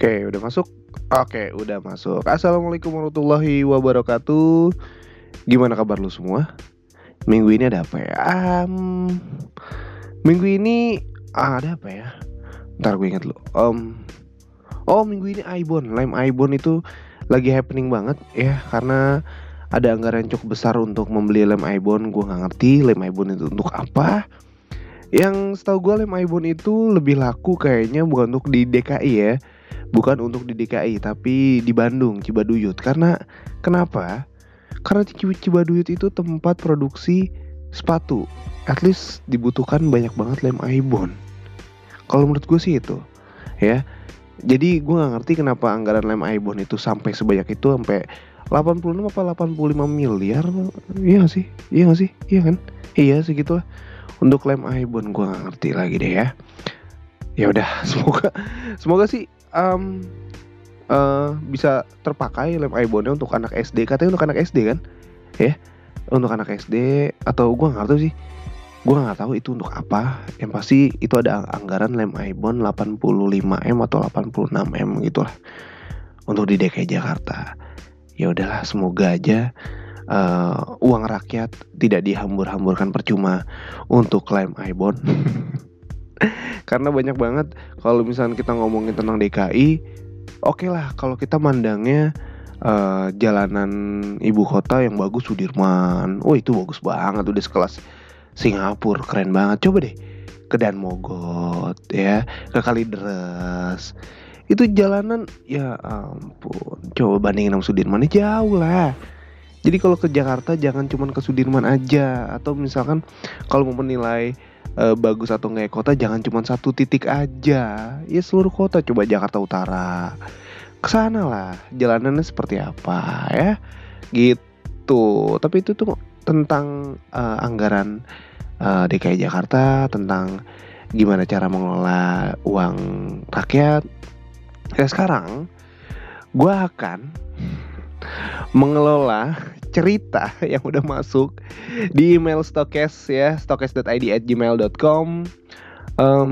Oke, udah masuk? Oke, udah masuk. Assalamualaikum warahmatullahi wabarakatuh. Gimana kabar lu semua? Minggu ini ada apa ya? Um, minggu ini ah, ada apa ya? Ntar gue inget lu. Um, oh, minggu ini Ibon, lem Ibon itu lagi happening banget ya karena ada anggaran cukup besar untuk membeli lem Ibon. Gue nggak ngerti lem Ibon itu untuk apa. Yang setahu gue lem Ibon itu lebih laku kayaknya bukan untuk di DKI ya bukan untuk di DKI tapi di Bandung Cibaduyut. Karena kenapa? Karena Cibaduyut itu tempat produksi sepatu. At least dibutuhkan banyak banget lem Aibon. Kalau menurut gue sih itu ya. Jadi gue nggak ngerti kenapa anggaran lem Aibon itu sampai sebanyak itu sampai 86 apa 85 miliar? Iya gak sih? Iya gak sih? Iya kan? Iya segitulah untuk lem Aibon gue nggak ngerti lagi deh ya. Ya udah semoga semoga sih um, uh, bisa terpakai lem ibonnya untuk anak SD katanya untuk anak SD kan? Ya untuk anak SD atau gue nggak tahu sih. Gue nggak tahu itu untuk apa. Yang pasti itu ada anggaran lem ibon 85 m atau 86 m gitulah. Untuk di DKI Jakarta. Ya udahlah semoga aja uh, uang rakyat tidak dihambur-hamburkan percuma untuk lem ibon karena banyak banget kalau misalnya kita ngomongin tentang DKI oke okay lah kalau kita mandangnya uh, jalanan ibu kota yang bagus Sudirman. Oh itu bagus banget udah sekelas Singapura keren banget. Coba deh ke Dan Mogot ya ke Kalideres. Itu jalanan ya ampun coba bandingin sama Sudirman jauh lah. Jadi kalau ke Jakarta jangan cuma ke Sudirman aja. Atau misalkan kalau mau menilai e, bagus atau enggak kota jangan cuma satu titik aja. Ya seluruh kota coba Jakarta Utara. Ke sana lah jalanannya seperti apa ya. Gitu. Tapi itu tuh tentang uh, anggaran uh, eh, DKI Jakarta tentang gimana cara mengelola uang rakyat. Ya sekarang gue akan mengelola cerita yang udah masuk di email stokes ya stokes.id at gmail.com um,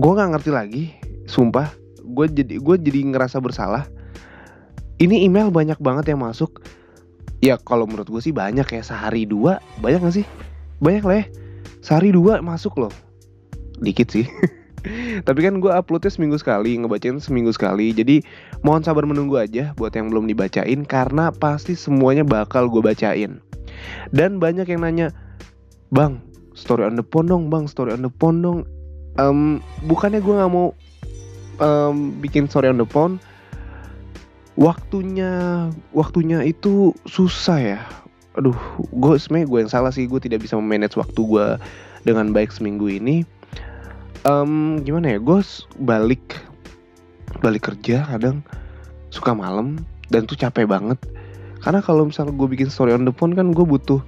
gue nggak ngerti lagi sumpah. Gue jadi gue jadi ngerasa bersalah. Ini email banyak banget yang masuk. Ya kalau menurut gue sih banyak ya. Sehari dua banyak gak sih? Banyak lah ya. Sehari dua masuk loh. Dikit sih Tapi kan gue uploadnya seminggu sekali, ngebacain seminggu sekali. Jadi mohon sabar menunggu aja buat yang belum dibacain karena pasti semuanya bakal gue bacain. Dan banyak yang nanya, bang, story on the pond dong, bang, story on the pond dong. Um, bukannya gue nggak mau um, bikin story on the pond, waktunya waktunya itu susah ya. Aduh, gue sebenarnya gue yang salah sih, gue tidak bisa memanage waktu gue dengan baik seminggu ini um, gimana ya gue balik balik kerja kadang suka malam dan tuh capek banget. Karena kalau misalnya gue bikin story on the phone kan gue butuh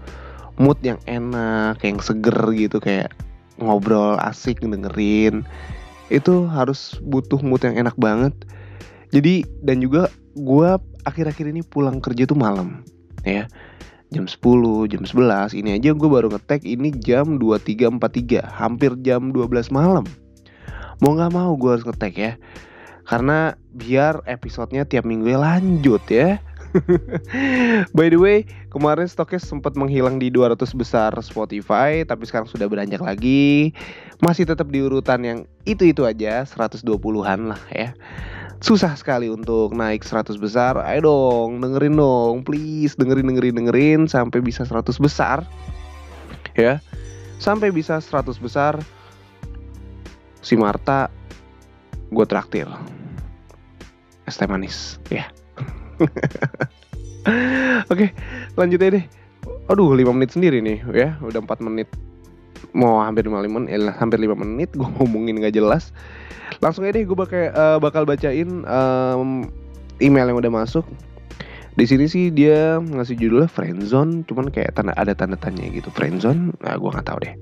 mood yang enak yang seger gitu kayak ngobrol asik dengerin. Itu harus butuh mood yang enak banget. Jadi dan juga gue akhir-akhir ini pulang kerja tuh malam ya jam 10, jam 11 Ini aja gue baru ngetek ini jam 23.43 Hampir jam 12 malam. Mau gak mau gue harus ngetek ya Karena biar episodenya tiap minggu lanjut ya By the way, kemarin stoknya sempat menghilang di 200 besar Spotify, tapi sekarang sudah beranjak lagi. Masih tetap di urutan yang itu-itu aja, 120-an lah ya susah sekali untuk naik 100 besar. Ayo dong, dengerin dong, please dengerin dengerin dengerin sampai bisa 100 besar. Ya. Sampai bisa 100 besar. Si Marta gue traktir. Es teh manis, ya. Oke, lanjut aja deh. Aduh, 5 menit sendiri nih ya. Udah 4 menit. Mau hampir 5 menit, eh, hampir 5 menit gue ngomongin gak jelas. Langsung aja deh gue bakal uh, bakal bacain um, email yang udah masuk. Di sini sih dia ngasih judulnya friendzone cuman kayak tanda ada tanda tanya gitu. Friendzone nah gue nggak tahu deh.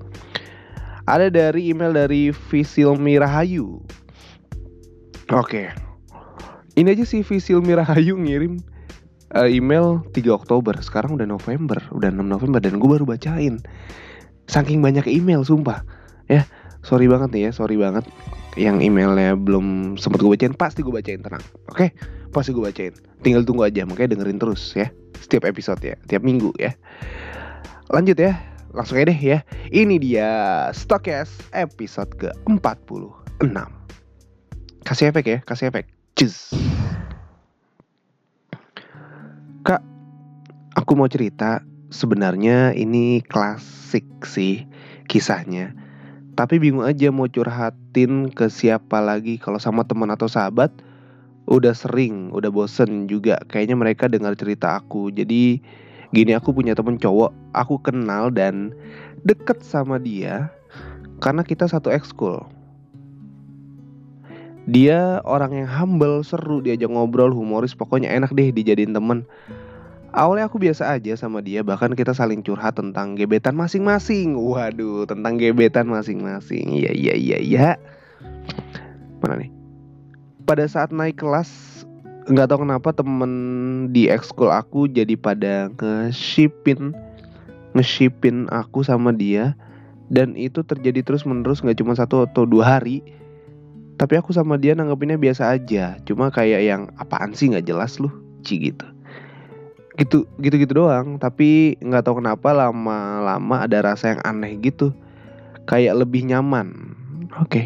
Ada dari email dari Visilmi Rahayu oke ini aja sih Visilmi Rahayu ngirim uh, email 3 Oktober. Sekarang udah November udah 6 November dan gue baru bacain. Saking banyak email sumpah. Ya sorry banget nih ya sorry banget. Yang emailnya belum sempat gue bacain pasti gue bacain tenang. Oke pasti gue bacain. Tinggal tunggu aja makanya dengerin terus ya setiap episode ya tiap minggu ya. Lanjut ya langsung aja deh ya. Ini dia Stokes episode ke 46 kasih efek ya kasih efek Cus. kak aku mau cerita sebenarnya ini klasik sih kisahnya tapi bingung aja mau curhatin ke siapa lagi kalau sama teman atau sahabat udah sering, udah bosen juga kayaknya mereka dengar cerita aku. Jadi gini aku punya temen cowok, aku kenal dan deket sama dia karena kita satu ekskul. Dia orang yang humble, seru, diajak ngobrol, humoris, pokoknya enak deh dijadiin temen. Awalnya aku biasa aja sama dia, bahkan kita saling curhat tentang gebetan masing-masing. Waduh, tentang gebetan masing-masing. Iya, iya, iya, iya. Mana nih? Pada saat naik kelas, nggak tahu kenapa temen di ekskul aku jadi pada nge-shipin nge-shipin aku sama dia dan itu terjadi terus menerus nggak cuma satu atau dua hari tapi aku sama dia nanggepinnya biasa aja. Cuma kayak yang apaan sih? Nggak jelas loh ci gitu. Gitu gitu gitu doang. Tapi nggak tahu kenapa lama-lama ada rasa yang aneh gitu. Kayak lebih nyaman. Oke. okay.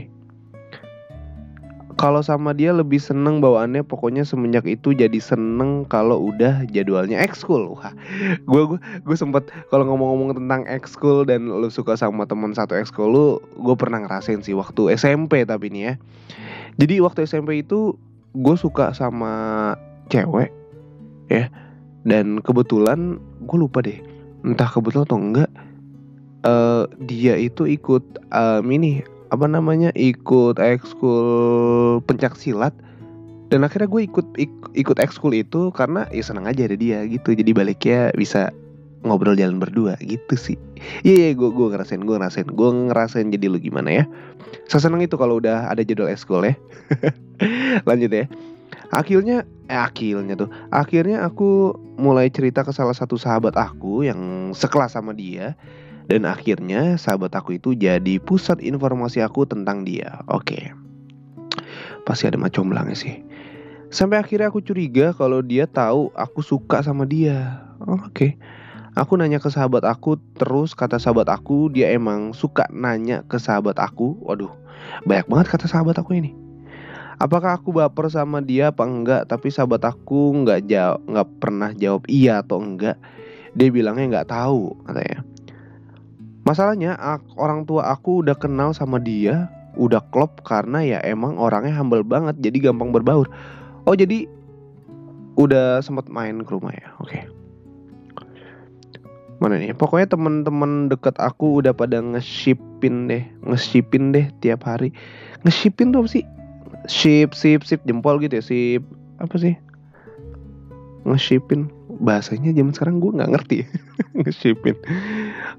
Kalau sama dia lebih seneng bawaannya pokoknya semenjak itu jadi seneng kalau udah jadwalnya ekskul. Wah gue gue gue sempet kalau ngomong-ngomong tentang ekskul dan lu suka sama teman satu ekskul lu gue pernah ngerasain sih waktu SMP tapi nih ya. Jadi waktu SMP itu gue suka sama cewek ya. Dan kebetulan gue lupa deh entah kebetulan atau enggak uh, dia itu ikut um, ini apa namanya ikut ekskul pencak silat dan akhirnya gue ikut ik, ikut ekskul itu karena ya senang aja ada dia gitu. Jadi baliknya bisa ngobrol jalan berdua gitu sih. Iya yeah, yeah, gue gue ngerasain gue ngerasain. Gue ngerasain jadi lu gimana ya. Saya seneng itu kalau udah ada jadwal ekskul ya. Lanjut ya. Akhirnya eh akhirnya tuh. Akhirnya aku mulai cerita ke salah satu sahabat aku yang sekelas sama dia dan akhirnya sahabat aku itu jadi pusat informasi aku tentang dia. Oke. Pasti ada macam belangnya sih. Sampai akhirnya aku curiga kalau dia tahu aku suka sama dia. Oke. Aku nanya ke sahabat aku, terus kata sahabat aku dia emang suka nanya ke sahabat aku. Waduh, banyak banget kata sahabat aku ini. Apakah aku baper sama dia apa enggak? Tapi sahabat aku nggak jawab nggak pernah jawab iya atau enggak. Dia bilangnya nggak tahu katanya masalahnya orang tua aku udah kenal sama dia udah klop karena ya emang orangnya humble banget jadi gampang berbaur. Oh jadi udah sempat main ke rumah ya? Oke. Okay. mana nih? Pokoknya teman-teman deket aku udah pada ngeshipin deh ngeshipin deh tiap hari. Ngeshipin tuh apa sih? Ship ship ship jempol gitu ya? Ship apa sih? Ngeshipin. Bahasanya zaman sekarang gue nggak ngerti. Ngeshipin.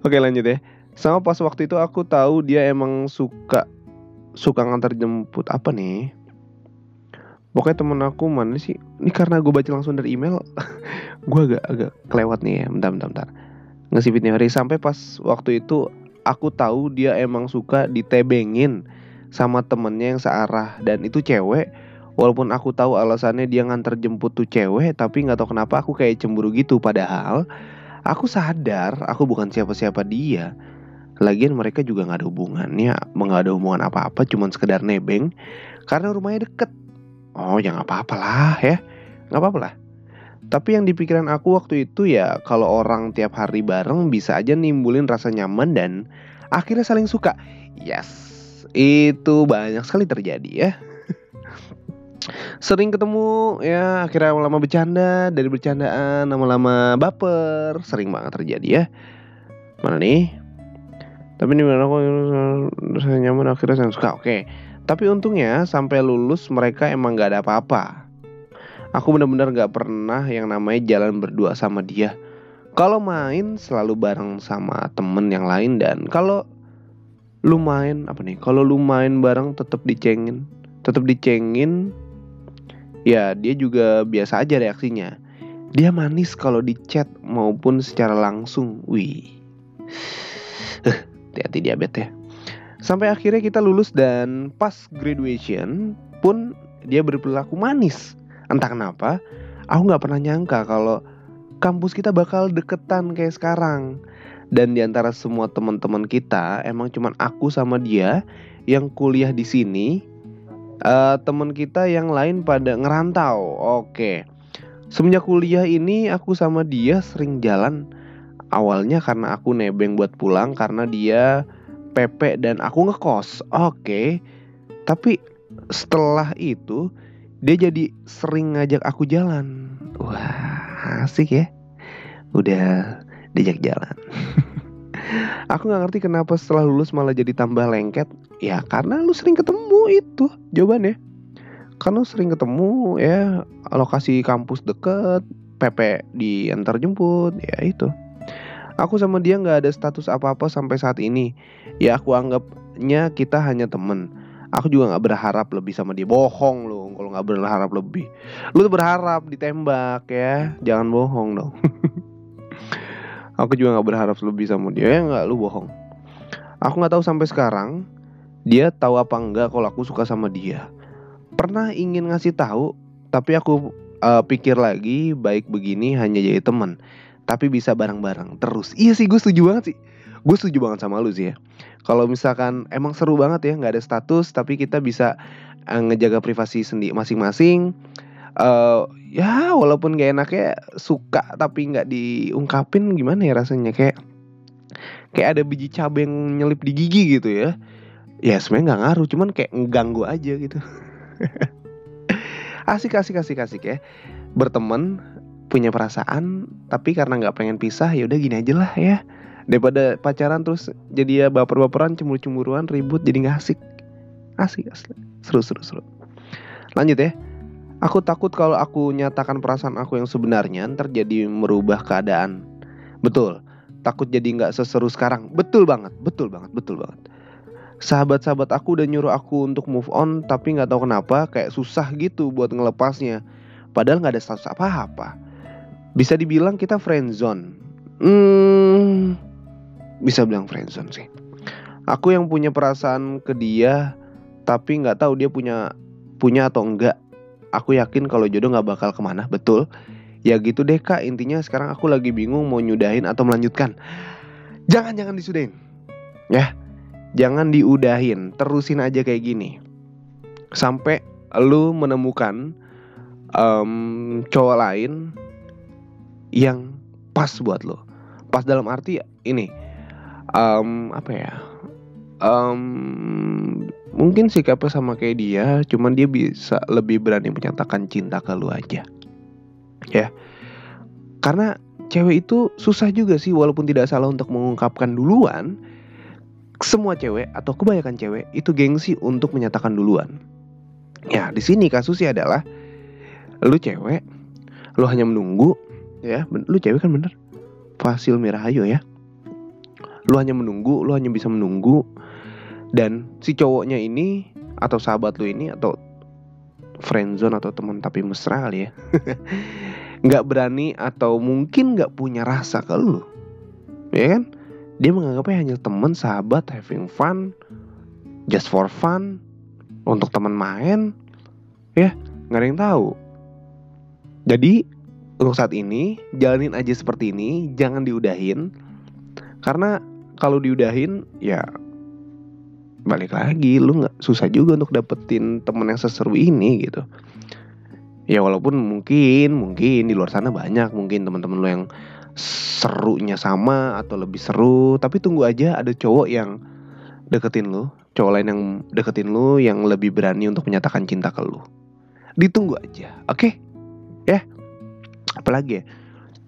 Oke lanjut ya sama pas waktu itu aku tahu dia emang suka suka ngantar jemput. Apa nih? Pokoknya temen aku mana sih ini karena gue baca langsung dari email. Gue agak agak kelewat nih ya. Bentar bentar bentar. Ngesipin hari sampai pas waktu itu aku tahu dia emang suka ditebengin sama temennya yang searah. Dan itu cewek. Walaupun aku tahu alasannya dia nganter jemput tuh cewek tapi nggak tahu kenapa aku kayak cemburu gitu. Padahal aku sadar aku bukan siapa-siapa dia lagian mereka juga nggak ada hubungannya nggak ada hubungan apa-apa cuman sekedar nebeng karena rumahnya deket. Oh ya nggak apa-apa lah ya. Nggak apa-apa lah. Tapi yang dipikiran aku waktu itu ya kalau orang tiap hari bareng bisa aja nimbulin rasa nyaman dan akhirnya saling suka. Yes itu banyak sekali terjadi ya. Sering ketemu ya akhirnya lama-lama bercanda dari bercandaan lama-lama baper sering banget terjadi ya. Mana nih tapi ini mana aku saya nyaman akhirnya saya suka. Oke. Tapi untungnya sampai lulus mereka emang gak ada apa-apa. Aku benar-benar gak pernah yang namanya jalan berdua sama dia. Kalau main selalu bareng sama temen yang lain dan kalau lu main apa nih kalau lu main bareng tetap dicengin. Tetap dicengin ya dia juga biasa aja reaksinya. Dia manis kalau di chat maupun secara langsung. Wih hati-hati diabetes ya Sampai akhirnya kita lulus dan pas graduation pun dia berperilaku manis. Entah kenapa, aku nggak pernah nyangka kalau kampus kita bakal deketan kayak sekarang. Dan di antara semua teman-teman kita, emang cuman aku sama dia yang kuliah di sini. Uh, teman kita yang lain pada ngerantau. Oke. Semenjak kuliah ini aku sama dia sering jalan. Awalnya karena aku nebeng buat pulang karena dia PP dan aku ngekos. Oke. Tapi setelah itu dia jadi sering ngajak aku jalan. Wah, asik ya. Udah diajak jalan. aku nggak ngerti kenapa setelah lulus malah jadi tambah lengket. Ya karena lu sering ketemu itu jawabannya. Karena sering ketemu ya lokasi kampus deket, PP di antar jemput, ya itu. Aku sama dia nggak ada status apa-apa sampai saat ini. Ya aku anggapnya kita hanya temen. Aku juga nggak berharap lebih sama dia. Bohong lu kalau nggak berharap lebih. Lu tuh berharap ditembak ya. Jangan bohong dong. aku juga nggak berharap lebih sama dia ya nggak lu bohong aku nggak tahu sampai sekarang dia tahu apa enggak kalau aku suka sama dia pernah ingin ngasih tahu tapi aku uh, pikir lagi baik begini hanya jadi teman tapi bisa bareng-bareng terus. Iya sih gue setuju banget sih. Gue setuju banget sama lu sih ya. Kalau misalkan emang seru banget ya nggak ada status tapi kita bisa uh, ngejaga privasi sendiri masing-masing uh, ya walaupun gak enaknya suka tapi nggak diungkapin gimana ya rasanya? Kayak kayak ada biji cabai yang nyelip di gigi gitu ya. Ya sebenarnya nggak ngaruh cuman kayak ngeganggu aja gitu. Asik asik asik asik ya. Berteman punya perasaan tapi karena nggak pengen pisah ya udah gini aja lah ya daripada pacaran terus jadi ya baper-baperan cemburu-cemburuan ribut jadi nggak asik asik asik seru seru seru lanjut ya Aku takut kalau aku nyatakan perasaan aku yang sebenarnya ntar jadi merubah keadaan. Betul, takut jadi nggak seseru sekarang. Betul banget, betul banget, betul banget. Sahabat-sahabat aku udah nyuruh aku untuk move on, tapi nggak tahu kenapa kayak susah gitu buat ngelepasnya. Padahal nggak ada status apa-apa. Bisa dibilang kita friend zone. Hmm, bisa bilang friend zone sih. Aku yang punya perasaan ke dia, tapi nggak tahu dia punya punya atau enggak. Aku yakin kalau jodoh nggak bakal ke mana betul. Ya gitu deh kak. Intinya sekarang aku lagi bingung mau nyudahin atau melanjutkan. Jangan jangan disudahin. Ya jangan diudahin. Terusin aja kayak gini. Sampai lu menemukan um, cowok lain yang pas buat lo. Pas dalam arti ini um, apa ya? Um, mungkin sikapnya sama kayak dia cuman dia bisa lebih berani menyatakan cinta ke lu aja. Ya. Karena cewek itu susah juga sih walaupun tidak salah untuk mengungkapkan duluan semua cewek atau kebanyakan cewek itu gengsi untuk menyatakan duluan. Ya di sini kasusnya adalah lu cewek lu hanya menunggu ya lu cewek kan bener? Fasil Mirahayo ya. Lu hanya menunggu lu hanya bisa menunggu. Dan si cowoknya ini atau sahabat lu ini atau friendzone atau teman tapi mesra kali ya nggak berani atau mungkin nggak punya rasa ke lu. Ya kan? Dia menganggapnya hanya teman sahabat having fun just for fun untuk teman main. Ya nggak ada yang tahu. Jadi untuk saat ini jalanin aja seperti ini jangan diudahin. Karena kalau diudahin ya balik lagi lu nggak susah juga untuk dapetin temen yang seseru ini gitu. Ya walaupun mungkin mungkin di luar sana banyak mungkin teman-teman lu yang serunya sama atau lebih seru tapi tunggu aja ada cowok yang deketin lu cowok lain yang deketin lu yang lebih berani untuk menyatakan cinta ke lu. Ditunggu aja oke? Okay? ya apalagi ya?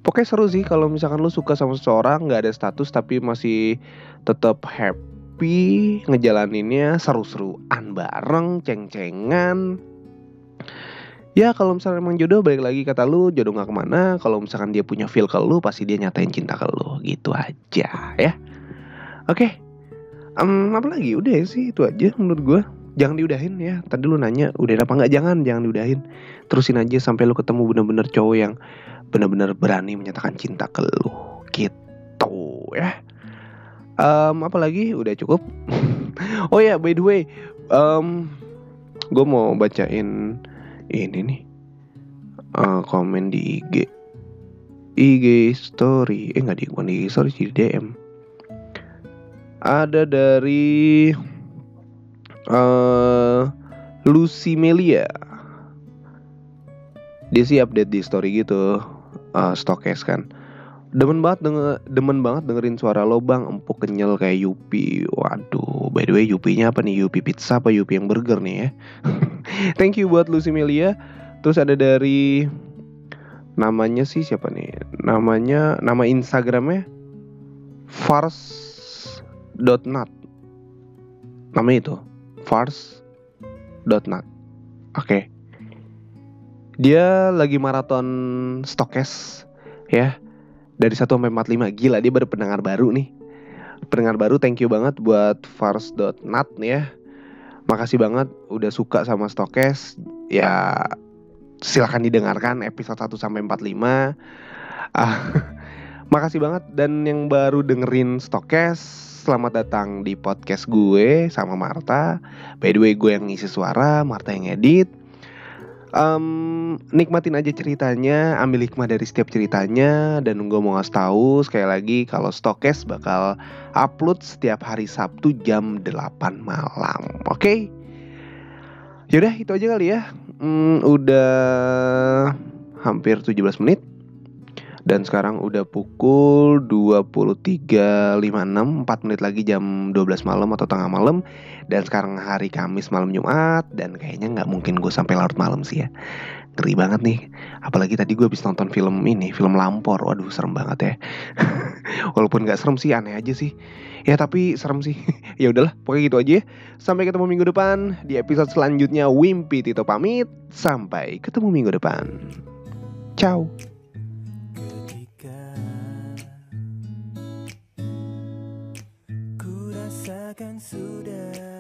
Pokoknya seru sih kalau misalkan lu suka sama seseorang nggak ada status tapi masih tetap happy ngejalaninnya seru-seruan bareng, ceng-cengan. Ya kalau misalnya emang jodoh balik lagi kata lu jodoh gak ke mana. Kalau misalkan dia punya feel ke lu pasti dia nyatain cinta ke lu. Gitu aja ya. Oke. Um, Apa lagi? Udah ya sih itu aja menurut gue Jangan diudahin ya Tadi lu nanya udah apa nggak jangan jangan diudahin. Terusin aja sampai lu ketemu bener-bener cowok yang Bener-bener berani menyatakan cinta ke lu. Gitu ya. Um, apa lagi udah cukup. Oh ya, by the way, um, gue mau bacain ini nih. Uh, komen di IG, IG story, eh nggak di di IG story di DM. Ada dari uh, Lucy Melia. Dia sih update di story gitu, uh, stokes kan. Demen banget denger, demen banget dengerin suara lo bang empuk kenyal kayak Yupi. Waduh by the way Yupinya apa nih? Yupi pizza apa Yupi yang burger nih ya? Thank you buat Lucy Melia. Terus ada dari namanya sih siapa nih? Namanya nama Instagramnya? Fars.nat nama itu fars.nat oke. Okay. dia lagi maraton stokes ya. Dari 1 sampai 45 gila dia baru pendengar baru nih. Pendengar baru thank you banget buat fars.nat nih ya. Makasih banget udah suka sama Stokes. Ya silahkan didengarkan episode 1 sampai 45 ah, makasih banget. Dan yang baru dengerin Stokes selamat datang di podcast gue sama Marta by the way gue yang ngisi suara Marta yang edit um, nikmatin aja ceritanya, ambil hikmah dari setiap ceritanya dan gue mau ngasih tahu sekali lagi kalau Stokes bakal upload setiap hari Sabtu jam 8 malam. Oke? Okay? Yaudah itu aja kali ya. Hmm, udah hampir 17 menit. Dan sekarang udah pukul 23.56 4 menit lagi jam 12 malam atau tengah malam. Dan sekarang hari Kamis malam Jumat Dan kayaknya nggak mungkin gue sampai larut malam sih ya. Ngeri banget nih. Apalagi tadi gue habis nonton film ini Film Lampor. Waduh serem banget ya. Walaupun nggak serem sih aneh aja sih. Ya tapi serem sih. Ya udahlah pokoknya gitu aja ya. Sampai ketemu minggu depan Di episode selanjutnya. Wimpi Tito pamit. Sampai ketemu minggu depan. Ciao rasakan sudah